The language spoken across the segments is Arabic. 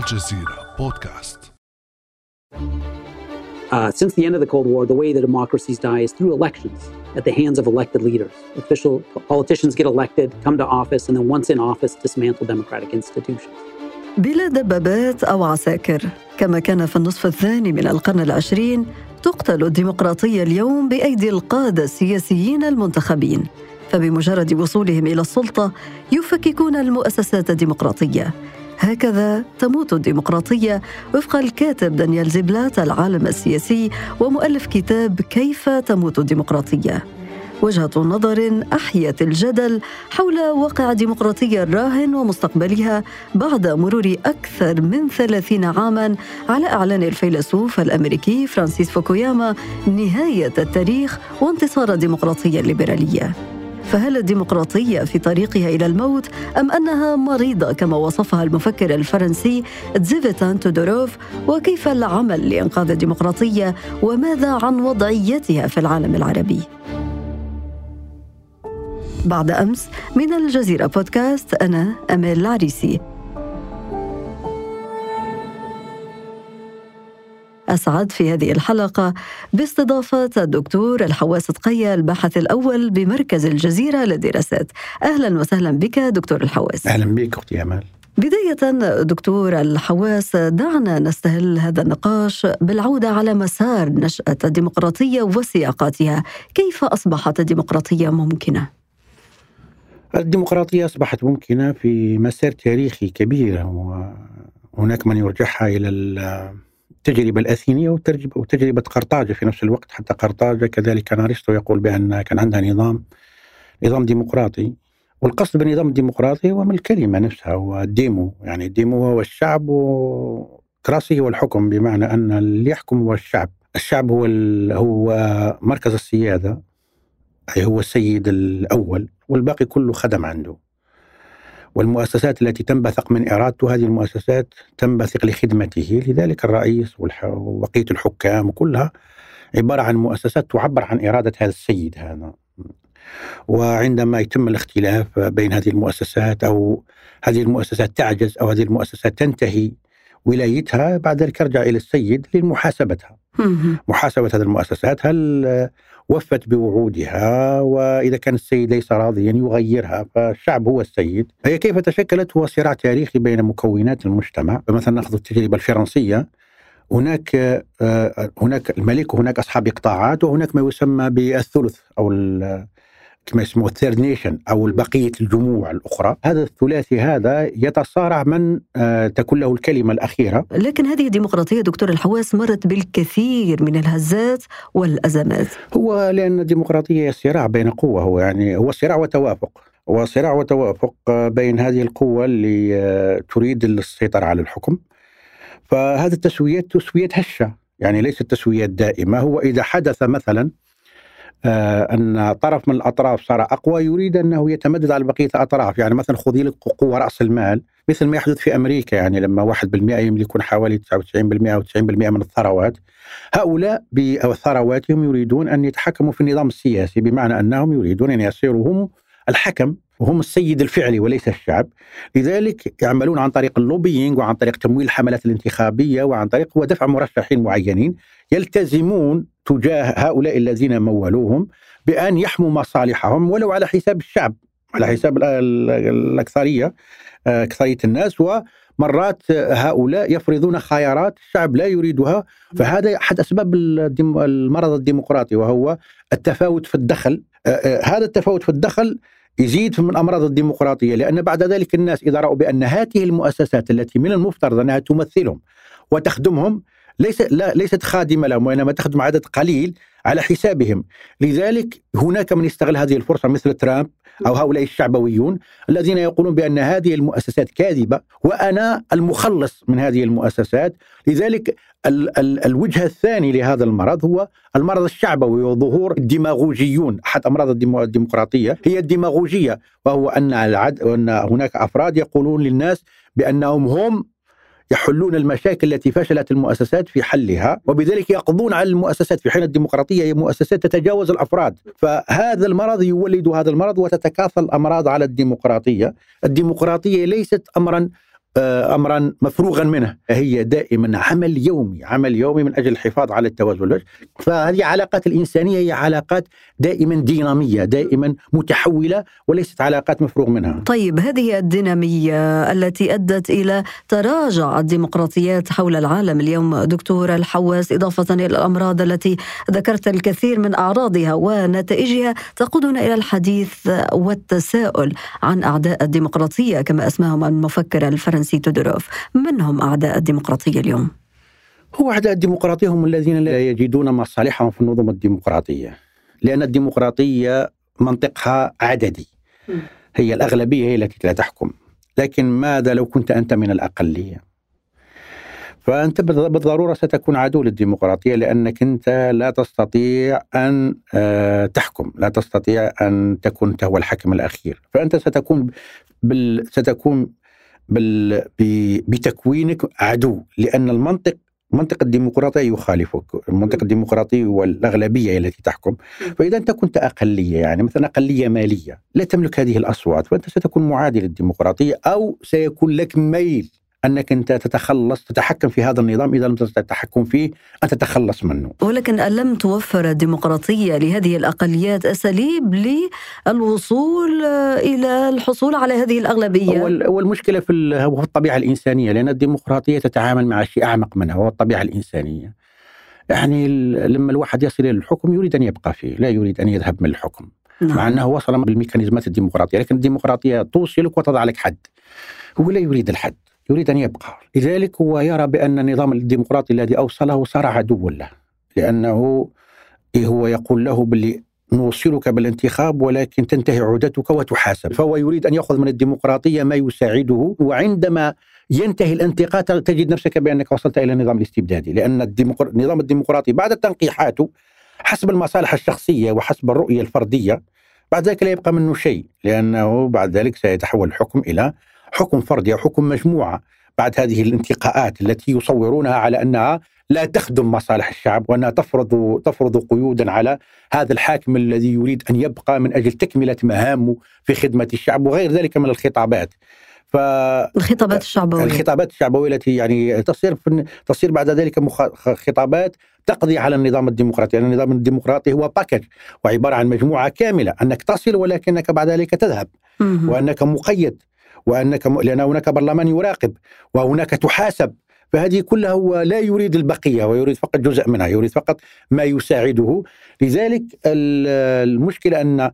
الجزيرة بودكاست Uh, since the end of the Cold War, the way that democracies die is through elections at the hands of elected leaders. Official politicians get elected, come to office, and then once in office, dismantle democratic institutions. بلا دبابات أو عساكر كما كان في النصف الثاني من القرن العشرين تقتل الديمقراطية اليوم بأيدي القادة السياسيين المنتخبين فبمجرد وصولهم إلى السلطة يفككون المؤسسات الديمقراطية هكذا تموت الديمقراطية وفق الكاتب دانيال زيبلات العالم السياسي ومؤلف كتاب كيف تموت الديمقراطية. وجهة نظر أحيت الجدل حول واقع الديمقراطية الراهن ومستقبلها بعد مرور أكثر من ثلاثين عاماً على إعلان الفيلسوف الأمريكي فرانسيس فوكوياما نهاية التاريخ وانتصار الديمقراطية الليبرالية فهل الديمقراطية في طريقها إلى الموت أم أنها مريضة كما وصفها المفكر الفرنسي زيفيتان تودوروف؟ وكيف العمل لإنقاذ الديمقراطية؟ وماذا عن وضعيتها في العالم العربي؟ بعد أمس من الجزيرة بودكاست أنا أمال العريسي. أسعد في هذه الحلقة. باستضافة الدكتور الحواس تقيا الباحث الأول بمركز الجزيرة للدراسات. أهلا وسهلا بك دكتور الحواس. أهلا بك أختي أمال. بداية دكتور الحواس دعنا نستهل هذا النقاش بالعودة على مسار نشأة الديمقراطية وسياقاتها. كيف أصبحت الديمقراطية ممكنة؟ الديمقراطية أصبحت ممكنة في مسار تاريخي كبير وهناك من يرجعها إلى التجربة الأثينية وتجربة قرطاجة في نفس الوقت حتى قرطاجة كذلك كان أرسطو يقول بأن كان عندها نظام نظام ديمقراطي. والقصد بالنظام الديمقراطي هو من الكلمة نفسها هو الديمو. يعني الديمو هو الشعب وكراسي هو الحكم بمعنى أن اللي يحكم هو الشعب. الشعب هو هو مركز السيادة أي هو السيد الأول والباقي كله خدم عنده. والمؤسسات التي تنبثق من إرادته هذه المؤسسات تنبثق لخدمته. لذلك الرئيس وبقية الحكام وكلها عبارة عن مؤسسات تعبر عن إرادة هذا السيد هذا. وعندما يتم الاختلاف بين هذه المؤسسات أو هذه المؤسسات تعجز أو هذه المؤسسات تنتهي ولايتها بعد ذلك يرجع إلى السيد لمحاسبتها. محاسبة هذه المؤسسات هل وفت بوعودها؟ وإذا كان السيد ليس راضيا يغيرها فالشعب هو السيد. هي كيف تشكلت؟ هو صراع تاريخي بين مكونات المجتمع. فمثلا نأخذ التجربة الفرنسية. هناك آه، هناك الملك وهناك أصحاب إقطاعات وهناك ما يسمى بالثلث أو كما يسموه ال third nation أو بقية الجموع الأخرى، هذا الثلاثي هذا يتصارع من آه، تكون له الكلمة الأخيرة. لكن هذه الديمقراطية دكتور الحواس مرت بالكثير من الهزات والأزمات. هو لأن الديمقراطية صراع بين قوة هو يعني هو صراع وتوافق. وصراع وتوافق بين هذه القوة اللي آه، تريد السيطرة على الحكم فهذه التسويات تسويات هشة يعني ليست تسويات دائمة هو إذا حدث مثلا آه، أن طرف من الأطراف صار أقوى يريد أنه يتمدد على بقية الأطراف، يعني مثلا خذي لك قوة رأس المال مثل ما يحدث في أمريكا. يعني لما 1% يملكون حوالي 99% أو 90% من الثروات هؤلاء بثرواتهم يريدون أن يتحكموا في النظام السياسي بمعنى أنهم يريدون أن يصيروا هم الحكم وهم السيد الفعلي وليس الشعب. لذلك يعملون عن طريق اللوبينج وعن طريق تمويل الحملات الانتخابية وعن طريق ودفع مرشحين معينين يلتزمون تجاه هؤلاء الذين مولوهم بأن يحموا مصالحهم ولو على حساب الشعب على حساب الأكثرية آه، أكثرية الناس. ومرات هؤلاء يفرضون خيارات الشعب لا يريدها. فهذا أحد أسباب المرض الديمقراطي وهو التفاوت في الدخل. آه، آه، هذا التفاوت في الدخل يزيد من أمراض الديمقراطية لأن بعد ذلك الناس إذا رأوا بأن هذه المؤسسات التي من المفترض أنها تمثلهم وتخدمهم ليس لا ليست خادمة لهم وإنما تخدم عدد قليل على حسابهم. لذلك هناك من يستغل هذه الفرصة مثل ترامب أو هؤلاء الشعبويون الذين يقولون بأن هذه المؤسسات كاذبة وأنا المخلص من هذه المؤسسات. لذلك ال ال الوجه الثاني لهذا المرض هو المرض الشعبوي وظهور الديماغوجيون. أحد أمراض الديمقراطية هي الديماغوجية وهو أن العد ان هناك أفراد يقولون للناس بأنهم هم يحلون المشاكل التي فشلت المؤسسات في حلها وبذلك يقضون على المؤسسات. في حين الديمقراطية هي مؤسسات تتجاوز الأفراد. فهذا المرض يولد هذا المرض وتتكاثر الأمراض على الديمقراطية. الديمقراطية ليست امرا آه، امرا مفروغا منه. هي دائما عمل يومي عمل يومي من أجل الحفاظ على التوازن فهذه العلاقات الإنسانية هي علاقات دائما دينامية دائما متحولة وليست علاقات مفروغ منها. طيب هذه الدينامية التي أدت إلى تراجع الديمقراطيات حول العالم اليوم دكتور الحواس إضافة إلى الأمراض التي ذكرت الكثير من أعراضها ونتائجها تقودنا إلى الحديث والتساؤل عن أعداء الديمقراطية كما أسماهم المفكر الفرنسي. فرنسي تودوروف من هم أعداء الديمقراطية اليوم؟ هو أعداء الديمقراطية هم الذين لا يجدون مصالحهم في النظم الديمقراطية لأن الديمقراطية منطقها عددي. هي الأغلبية هي التي لا تحكم. لكن ماذا لو كنت أنت من الأقلية؟ فأنت بالضرورة ستكون عدو للديمقراطية لأنك أنت لا تستطيع أن آه، تحكم لا تستطيع أن تكون أنت هو الحكم الأخير. فأنت ستكون بال... ستكون بل بتكوينك عدو لأن المنطق منطق الديمقراطية يخالفك المنطق الديمقراطي والأغلبية التي تحكم. فإذا أنت كنت أقلية يعني مثلا أقلية مالية لا تملك هذه الأصوات فأنت ستكون معادي للديمقراطية أو سيكون لك ميل. أنك أنت تتخلص تتحكم في هذا النظام إذا لم تستطع التحكم فيه ان تتخلص منه. ولكن لم توفر الديمقراطيه لهذه الأقليات أساليب للوصول إلى الحصول على هذه الأغلبية؟ والمشكلة في هو الطبيعة الإنسانية لأن الديمقراطية تتعامل مع شيء أعمق منها وهو الطبيعة الإنسانية. يعني لما الواحد يصل إلى الحكم يريد أن يبقى فيه، لا يريد أن يذهب من الحكم. نعم. مع أنه وصل بالميكانيزمات الديمقراطية، لكن الديمقراطية توصلك وتضع لك حد. هو لا يريد الحد. يريد أن يبقى. لذلك هو يرى بأن النظام الديمقراطي الذي أوصله صار عدوا له لأنه هو يقول له باللي نوصلك بالانتخاب ولكن تنتهي عودتك وتحاسب. فهو يريد أن يأخذ من الديمقراطية ما يساعده وعندما ينتهي الانتقاء تجد نفسك بأنك وصلت إلى النظام الاستبدادي لأن النظام الديمقراطي بعد التنقيحات حسب المصالح الشخصية وحسب الرؤية الفردية بعد ذلك لا يبقى منه شيء لأنه بعد ذلك سيتحول الحكم إلى حكم فردي أو حكم مجموعة بعد هذه الانتقاءات التي يصورونها على أنها لا تخدم مصالح الشعب وأنها تفرض تفرض قيودا على هذا الحاكم الذي يريد أن يبقى من أجل تكملة مهامه في خدمة الشعب وغير ذلك من الخطابات. ف الخطابات الشعبوية. الخطابات الشعبوية التي يعني تصير تصير بعد ذلك مخ... خطابات تقضي على النظام الديمقراطي، يعني النظام الديمقراطي هو باكج وعبارة عن مجموعة كاملة أنك تصل ولكنك بعد ذلك تذهب وأنك مقيد. وأنك لأن هناك برلمان يراقب وهناك تحاسب. فهذه كلها هو لا يريد البقية ويريد فقط جزء منها يريد فقط ما يساعده. لذلك المشكلة أن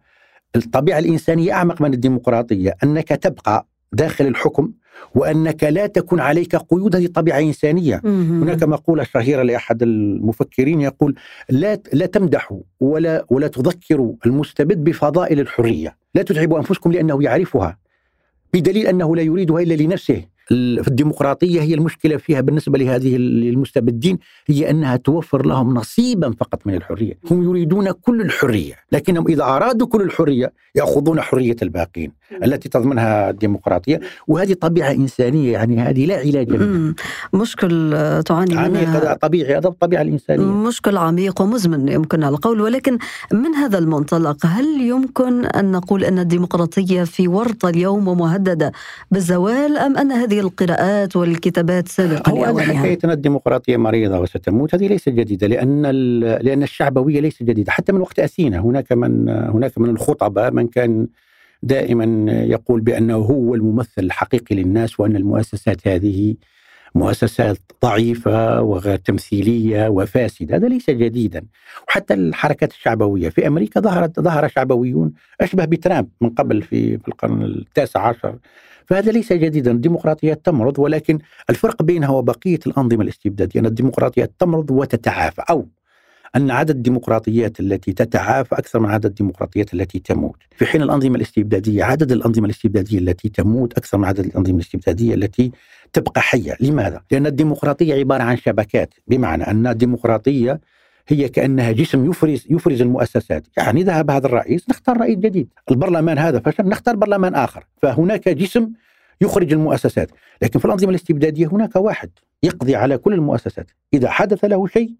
الطبيعة الإنسانية أعمق من الديمقراطية أنك تبقى داخل الحكم وأنك لا تكون عليك قيود هذه طبيعه انسانيه هناك مقولة شهيرة لأحد المفكرين يقول لا لا تمدحوا ولا ولا تذكروا المستبد بفضائل الحرية. لا تتعبوا أنفسكم لأنه يعرفها. بدليل أنه لا يريدها إلا لنفسه. في الديمقراطية هي المشكلة فيها بالنسبة لهذه المستبدين هي أنها توفر لهم نصيبا فقط من الحرية، هم يريدون كل الحرية، لكنهم إذا أرادوا كل الحرية يأخذون حرية الباقين التي تضمنها الديمقراطية، وهذه طبيعة إنسانية يعني هذه لا علاج لها. مشكل تعاني عميق هذا طبيعي هذا الطبيعة الإنسانية. مشكل عميق ومزمن يمكن القول ولكن من هذا المنطلق هل يمكن أن نقول أن الديمقراطية في ورطه اليوم ومهددة بالزوال أم أن هذه هذه القراءات والكتابات سابقا هو حكاية أن الديمقراطية مريضة وستموت هذه ليست جديدة لأن لأن الشعبوية ليست جديدة حتى من وقت اثينا هناك من هناك من الخطباء من كان دائما يقول بأنه هو الممثل الحقيقي للناس وأن المؤسسات هذه مؤسسات ضعيفة وغير تمثيلية وفاسدة هذا ليس جديدا. وحتى الحركات الشعبوية في أمريكا ظهرت ظهر شعبويون أشبه بترامب من قبل في, في القرن التاسع عشر. فهذا ليس جديدا. الديمقراطيات تمرض ولكن الفرق بينها وبقية الأنظمة الاستبدادية أن الديمقراطيات تمرض وتتعافى أو أن عدد الديمقراطيات التي تتعافى أكثر من عدد الديمقراطيات التي تموت. في حين الأنظمة الاستبدادية عدد الأنظمة الاستبدادية التي تموت أكثر من عدد الأنظمة الاستبدادية التي تبقى حية. لماذا؟ لأن الديمقراطية عبارة عن شبكات. بمعنى أن الديمقراطية هي كأنها جسم يفرز يفرز المؤسسات، يعني ذهب هذا الرئيس نختار رئيس جديد، البرلمان هذا فشل نختار برلمان آخر، فهناك جسم يخرج المؤسسات، لكن في الأنظمة الاستبدادية هناك واحد يقضي على كل المؤسسات، إذا حدث له شيء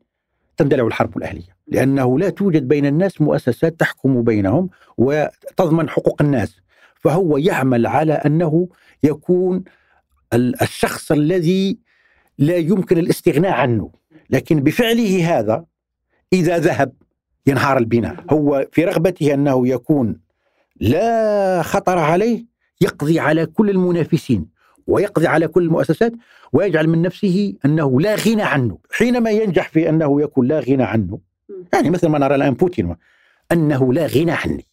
تندلع الحرب الأهلية، لأنه لا توجد بين الناس مؤسسات تحكم بينهم وتضمن حقوق الناس، فهو يعمل على أنه يكون الشخص الذي لا يمكن الاستغناء عنه. لكن بفعله هذا إذا ذهب ينهار البناء. هو في رغبته أنه يكون لا خطر عليه يقضي على كل المنافسين. ويقضي على كل المؤسسات ويجعل من نفسه أنه لا غنى عنه حينما ينجح في أنه يكون لا غنى عنه يعني مثل ما نرى الآن بوتين أنه لا غنى عني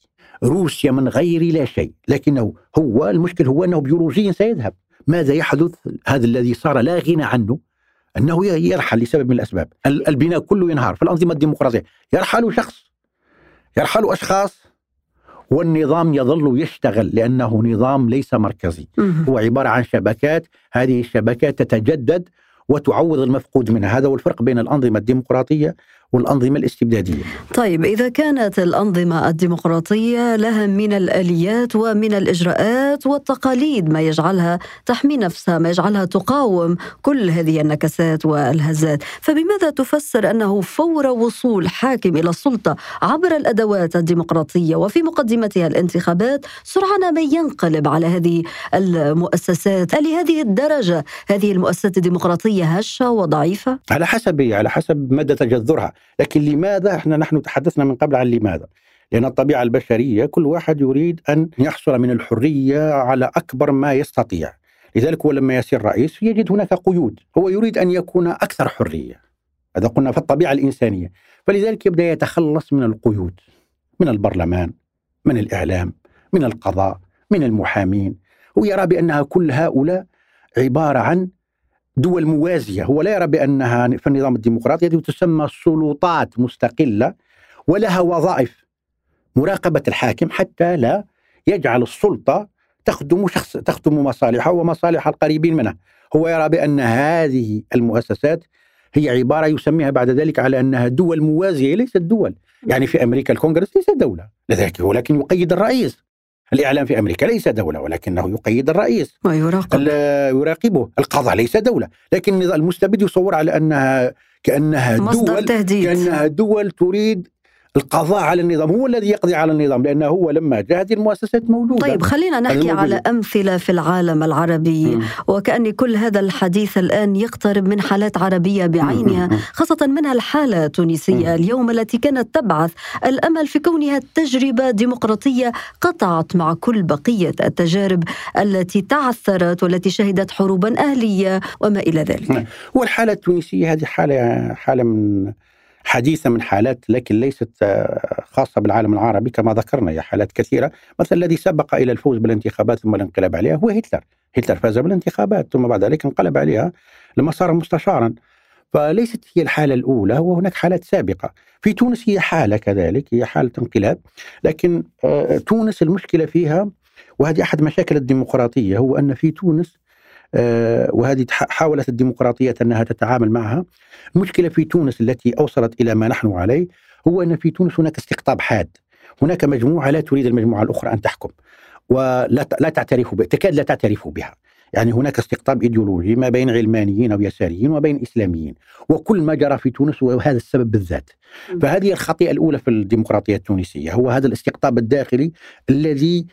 روسيا من غير لا شيء لكنه هو المشكل هو أنه بيولوجيا سيذهب. ماذا يحدث؟ هذا الذي صار لا غنى عنه أنه يرحل لسبب من الأسباب. البناء كله ينهار في الأنظمة الديمقراطية. يرحل شخص يرحل أشخاص والنظام يظل يشتغل لأنه نظام ليس مركزي. هو عبارة عن شبكات هذه الشبكات تتجدد وتعوض المفقود منها. هذا هو الفرق بين الأنظمة الديمقراطية والأنظمة الاستبدادية. طيب إذا كانت الأنظمة الديمقراطية لها من الآليات ومن الإجراءات والتقاليد ما يجعلها تحمي نفسها ما يجعلها تقاوم كل هذه النكسات والهزات. فبماذا تفسر أنه فور وصول حاكم إلى السلطة عبر الأدوات الديمقراطية وفي مقدمتها الانتخابات؟ سرعان ما ينقلب على هذه المؤسسات. لهذه الدرجة هذه المؤسسات الديمقراطية هشة وضعيفة؟ على حسب على حسب مدى تجذرها. لكن لماذا إحنا نحن تحدثنا من قبل عن لماذا؟ لأن الطبيعة البشرية كل واحد يريد أن يحصل من الحرية على أكبر ما يستطيع. لذلك هو لما يصير رئيس يجد هناك قيود. هو يريد أن يكون أكثر حرية. هذا قلنا في الطبيعة الإنسانية. فلذلك يبدأ يتخلص من القيود من البرلمان من الإعلام من القضاء من المحامين. هو يرى بأنها كل هؤلاء عبارة عن دول موازية. هو لا يرى بأنها في النظام الديمقراطي تسمى سلطات مستقلة ولها وظائف مراقبة الحاكم حتى لا يجعل السلطة تخدم شخص تخدم مصالحه ومصالح القريبين منه. هو يرى بأن هذه المؤسسات هي عبارة يسميها بعد ذلك على أنها دول موازية ليست دول. يعني في أمريكا الكونغرس ليس دولة. لذلك ولكن يقيد الرئيس. الإعلام في أمريكا ليس دولة ولكنه يقيد الرئيس. ويراقب. يراقبه. القضاء ليس دولة. لكن المستبد يصور على أنها كأنها دول تهديد. كأنها دول تريد القضاء على النظام هو الذي يقضي على النظام لأنه هو لما جاء هذه المؤسسات موجودة. طيب خلينا نحكي الموجودة. على أمثلة في العالم العربي م. وكأن كل هذا الحديث الآن يقترب من حالات عربية بعينها خاصة منها الحالة التونسية اليوم التي كانت تبعث الأمل في كونها تجربة ديمقراطية قطعت مع كل بقية التجارب التي تعثرت والتي شهدت حروبا أهلية وما إلى ذلك. والحالة التونسية هذه حالة حالة من حديثة من حالات لكن ليست آه، خاصة بالعالم العربي كما ذكرنا هي حالات كثيرة. مثل الذي سبق إلى الفوز بالانتخابات ثم الانقلاب عليها هو هتلر. هتلر فاز بالانتخابات ثم بعد ذلك انقلب عليها لما صار مستشارا. فليست هي الحالة الأولى وهناك حالات سابقة. في تونس هي حالة كذلك هي حالة انقلاب. لكن آه، تونس المشكلة فيها وهذه أحد مشاكل الديمقراطية هو أن في تونس وهذه حاولت الديمقراطية أنها تتعامل معها. المشكلة في تونس التي أوصلت إلى ما نحن عليه هو أن في تونس هناك استقطاب حاد. هناك مجموعة لا تريد المجموعة الأخرى أن تحكم ولا لا تعترف تكاد لا تعترف بها. يعني هناك استقطاب إيديولوجي ما بين علمانيين أو يساريين وبين إسلاميين وكل ما جرى في تونس وهذا السبب بالذات. فهذه الخطيئة الأولى في الديمقراطية التونسية هو هذا الاستقطاب الداخلي الذي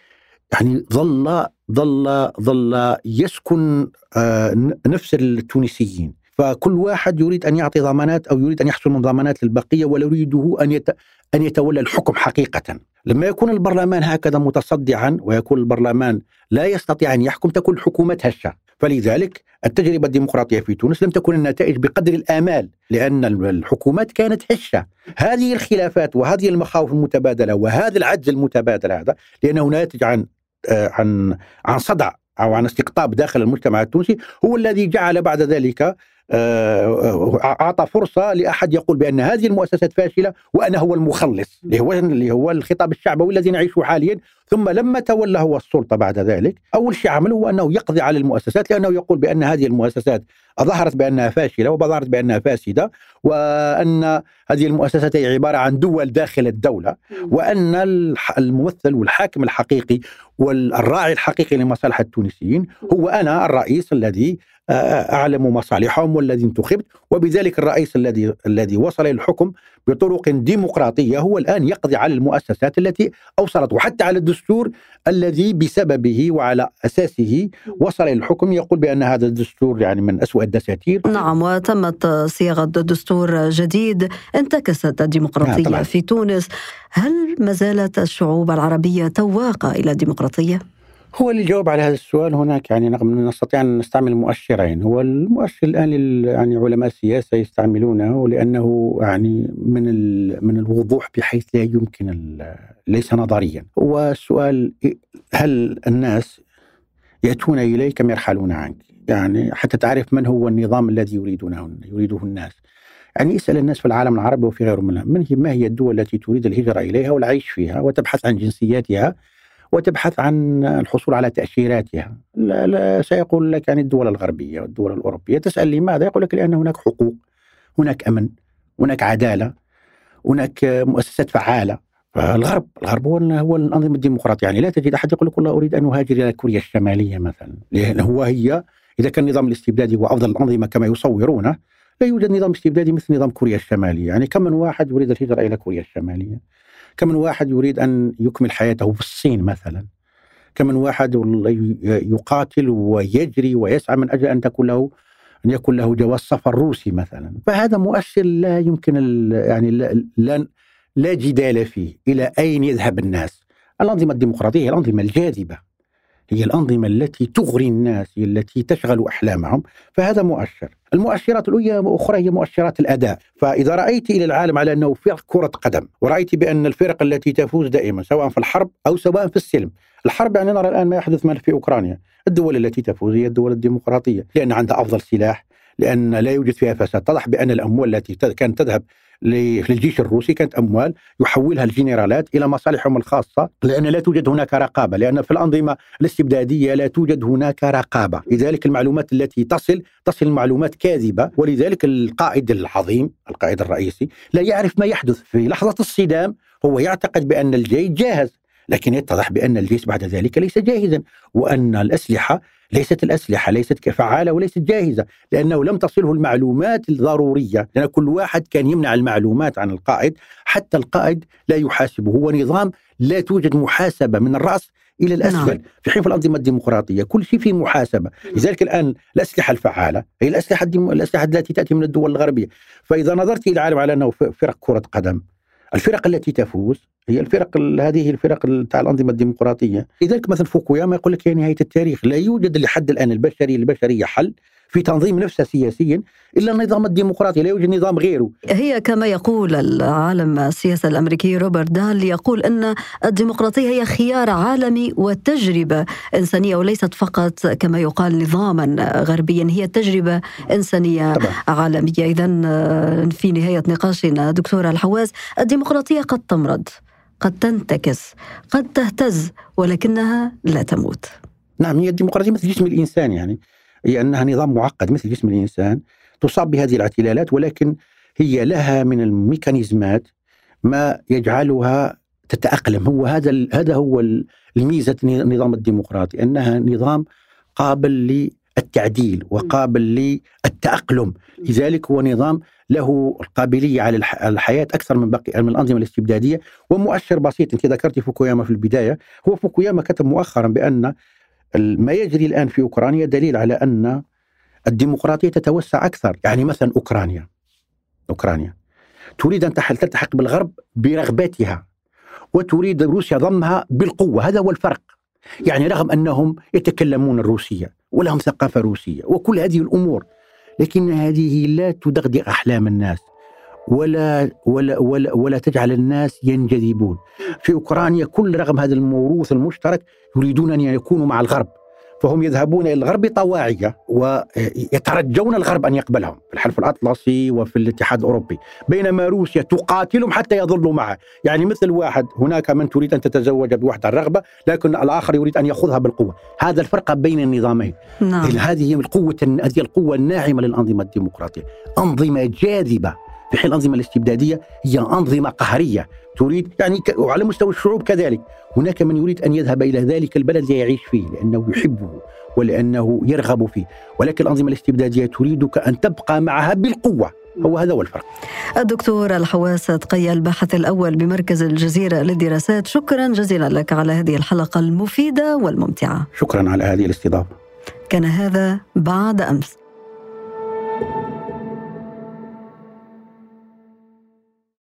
يعني ظل ظل ظل يسكن آه، نفس التونسيين فكل واحد يريد أن يعطي ضمانات أو يريد أن يحصل من ضمانات للبقية ولا يريده أن يت... أن يتولى الحكم حقيقة. لما يكون البرلمان هكذا متصدعا ويكون البرلمان لا يستطيع أن يحكم تكون الحكومات هشة، فلذلك التجربة الديمقراطية في تونس لم تكن النتائج بقدر الآمال لأن الحكومات كانت هشة. هذه الخلافات وهذه المخاوف المتبادلة وهذا العجز المتبادل هذا لأنه ناتج عن عن عن صدع أو عن استقطاب داخل المجتمع التونسي هو الذي جعل بعد ذلك آه، أعطى فرصة لأحد يقول بأن هذه المؤسسات فاشلة وأنا هو المخلص اللي هو اللي هو الخطاب الشعبوي الذي نعيشه حاليا. ثم لما تولى هو السلطة بعد ذلك أول شيء عمله هو أنه يقضي على المؤسسات لأنه يقول بأن هذه المؤسسات ظهرت بأنها فاشلة وظهرت بأنها فاسدة وأن هذه المؤسسات هي عبارة عن دول داخل الدولة وأن الممثل والحاكم الحقيقي والراعي الحقيقي لمصالح التونسيين هو أنا الرئيس الذي أعلم مصالحهم والذي انتخبت وبذلك الرئيس الذي الذي وصل إلى الحكم بطرق ديمقراطية هو الآن يقضي على المؤسسات التي اوصلت وحتى على الدستور الذي بسببه وعلى أساسه وصل إلى الحكم يقول بأن هذا الدستور يعني من أسوأ الدساتير. نعم وتمت صياغة دستور جديد انتكست الديمقراطية نعم، في تونس. هل ما زالت الشعوب العربية تواقه إلى الديمقراطية؟ هو اللي جاوب على هذا السؤال هناك يعني نستطيع أن نستعمل مؤشرين هو المؤشر الآن يعني علماء السياسة يستعملونه لأنه يعني من من الوضوح بحيث لا يمكن ليس نظريا. والسؤال هل الناس يأتون إليك كم يرحلون عنك؟ يعني حتى تعرف من هو النظام الذي يريدونه يريده الناس. يعني اسال الناس في العالم العربي وفي غيره منها من هي ما هي الدول التي تريد الهجرة إليها والعيش فيها وتبحث عن جنسياتها وتبحث عن الحصول على تأشيراتها. لا, لا سيقول لك يعني الدول الغربية والدول الأوروبية. تسأل لماذا يقول لك لأن هناك حقوق هناك أمن هناك عدالة هناك مؤسسات فعالة. فالغرب الغرب هو هو الأنظمة الديمقراطية. يعني لا تجد أحد يقول لك والله أريد أن أهاجر إلى كوريا الشمالية مثلا. لأن هو هي إذا كان النظام الاستبدادي هو أفضل الأنظمة كما يصورونه لا يوجد نظام استبدادي مثل نظام كوريا الشمالية. يعني كم من واحد يريد الهجرة إلى كوريا الشمالية؟ كم من واحد يريد أن يكمل حياته في الصين مثلا؟ كم من واحد يقاتل ويجري ويسعى من أجل أن تكون له أن يكون له جواز سفر روسي مثلا؟ فهذا مؤشر لا يمكن يعني لا, لا جدال فيه. إلى أين يذهب الناس؟ الأنظمة الديمقراطية الأنظمة الجاذبة. هي الأنظمة التي تغري الناس هي التي تشغل أحلامهم فهذا مؤشر. المؤشرات الأخرى هي مؤشرات الأداء. فإذا رأيت إلى العالم على أنه فرق كرة قدم ورأيت بأن الفرق التي تفوز دائما سواء في الحرب أو سواء في السلم الحرب يعني نرى الآن ما يحدث في أوكرانيا. الدول التي تفوز هي الدول الديمقراطية لأن عندها أفضل سلاح لأن لا يوجد فيها فساد. تضح بأن الأموال التي كانت تذهب للجيش الروسي كانت أموال يحولها الجنرالات إلى مصالحهم الخاصة لأن لا توجد هناك رقابة لأن في الأنظمة الاستبدادية لا توجد هناك رقابة. لذلك المعلومات التي تصل تصل معلومات كاذبة ولذلك القائد العظيم القائد الرئيسي لا يعرف ما يحدث في لحظة الصدام هو يعتقد بأن الجيش جاهز لكن يتضح بأن الجيش بعد ذلك ليس جاهزا وأن الأسلحة ليست الأسلحة ليست فعالة وليست جاهزة لأنه لم تصله المعلومات الضرورية لأن كل واحد كان يمنع المعلومات عن القائد حتى القائد لا يحاسبه هو نظام لا توجد محاسبة من الرأس إلى الأسفل. نعم. في حين في الانظمه الديمقراطيه كل شيء فيه محاسبة. لذلك الآن الأسلحة الفعالة هي الأسلحة الديم... الأسلحة التي تأتي من الدول الغربية. فإذا نظرت إلى العالم على أنه فرق كرة قدم الفرق التي تفوز هي الفرق هذه الفرق تاع الأنظمة الديمقراطية. لذلك مثلا فوكوياما يقول لك هي نهاية التاريخ. لا يوجد لحد الآن البشري البشرية حل في تنظيم نفسه سياسيا إلا النظام الديمقراطي لا يوجد نظام غيره. هي كما يقول العالم السياسي الأمريكي روبرت دال يقول إن الديمقراطية هي خيار عالمي وتجربة إنسانية وليست فقط كما يقال نظاما غربيا هي تجربة إنسانية طبعا. عالمية. اذا في نهاية نقاشنا دكتورة الحواس الديمقراطية قد تمرض قد تنتكس قد تهتز ولكنها لا تموت. نعم هي الديمقراطية مثل جسم الإنسان يعني. هي أنها نظام معقد مثل جسم الإنسان تصاب بهذه الاعتلالات ولكن هي لها من الميكانيزمات ما يجعلها تتأقلم. هو هذا هذا هو الميزة النظام الديمقراطي أنها نظام قابل للتعديل وقابل للتأقلم. لذلك هو نظام له القابلية على الحياة أكثر من باقي من الأنظمة الاستبدادية ومؤشر بسيط. أنت ذكرت فوكوياما في البداية. هو فوكوياما كتب مؤخرا بأن ما يجري الآن في أوكرانيا دليل على أن الديمقراطية تتوسع أكثر، يعني مثلا أوكرانيا. أوكرانيا. تريد أن تلتحق بالغرب برغبتها وتريد روسيا ضمها بالقوة، هذا هو الفرق. يعني رغم أنهم يتكلمون الروسية ولهم ثقافة روسية وكل هذه الأمور لكن هذه لا تدغدغ أحلام الناس. ولا ولا ولا, ولا تجعل الناس ينجذبون. في أوكرانيا كل رغم هذا الموروث المشترك يريدون أن يكونوا مع الغرب. فهم يذهبون إلى الغرب طواعية ويترجون الغرب أن يقبلهم في الحلف الأطلسي وفي الاتحاد الأوروبي بينما روسيا تقاتلهم حتى يظلوا معه يعني مثل واحد هناك من تريد أن تتزوج بوحدة الرغبه لكن الآخر يريد أن يأخذها بالقوة هذا الفرق بين النظامين نعم. هذه القوة هذه القوة الناعمة للأنظمة الديمقراطية أنظمة جاذبة في حين الأنظمة الاستبدادية هي أنظمة قهرية تريد يعني وعلى مستوى الشعوب كذلك. هناك من يريد أن يذهب إلى ذلك البلد ليعيش فيه لأنه يحبه ولأنه يرغب فيه. ولكن الأنظمة الاستبدادية تريدك أن تبقى معها بالقوة. هو هذا هو الفرق. الدكتور الحواس تقي الباحث الأول بمركز الجزيرة للدراسات. شكرا جزيلا لك على هذه الحلقة المفيدة والممتعة. شكرا على هذه الاستضافة. كان هذا بعد أمس.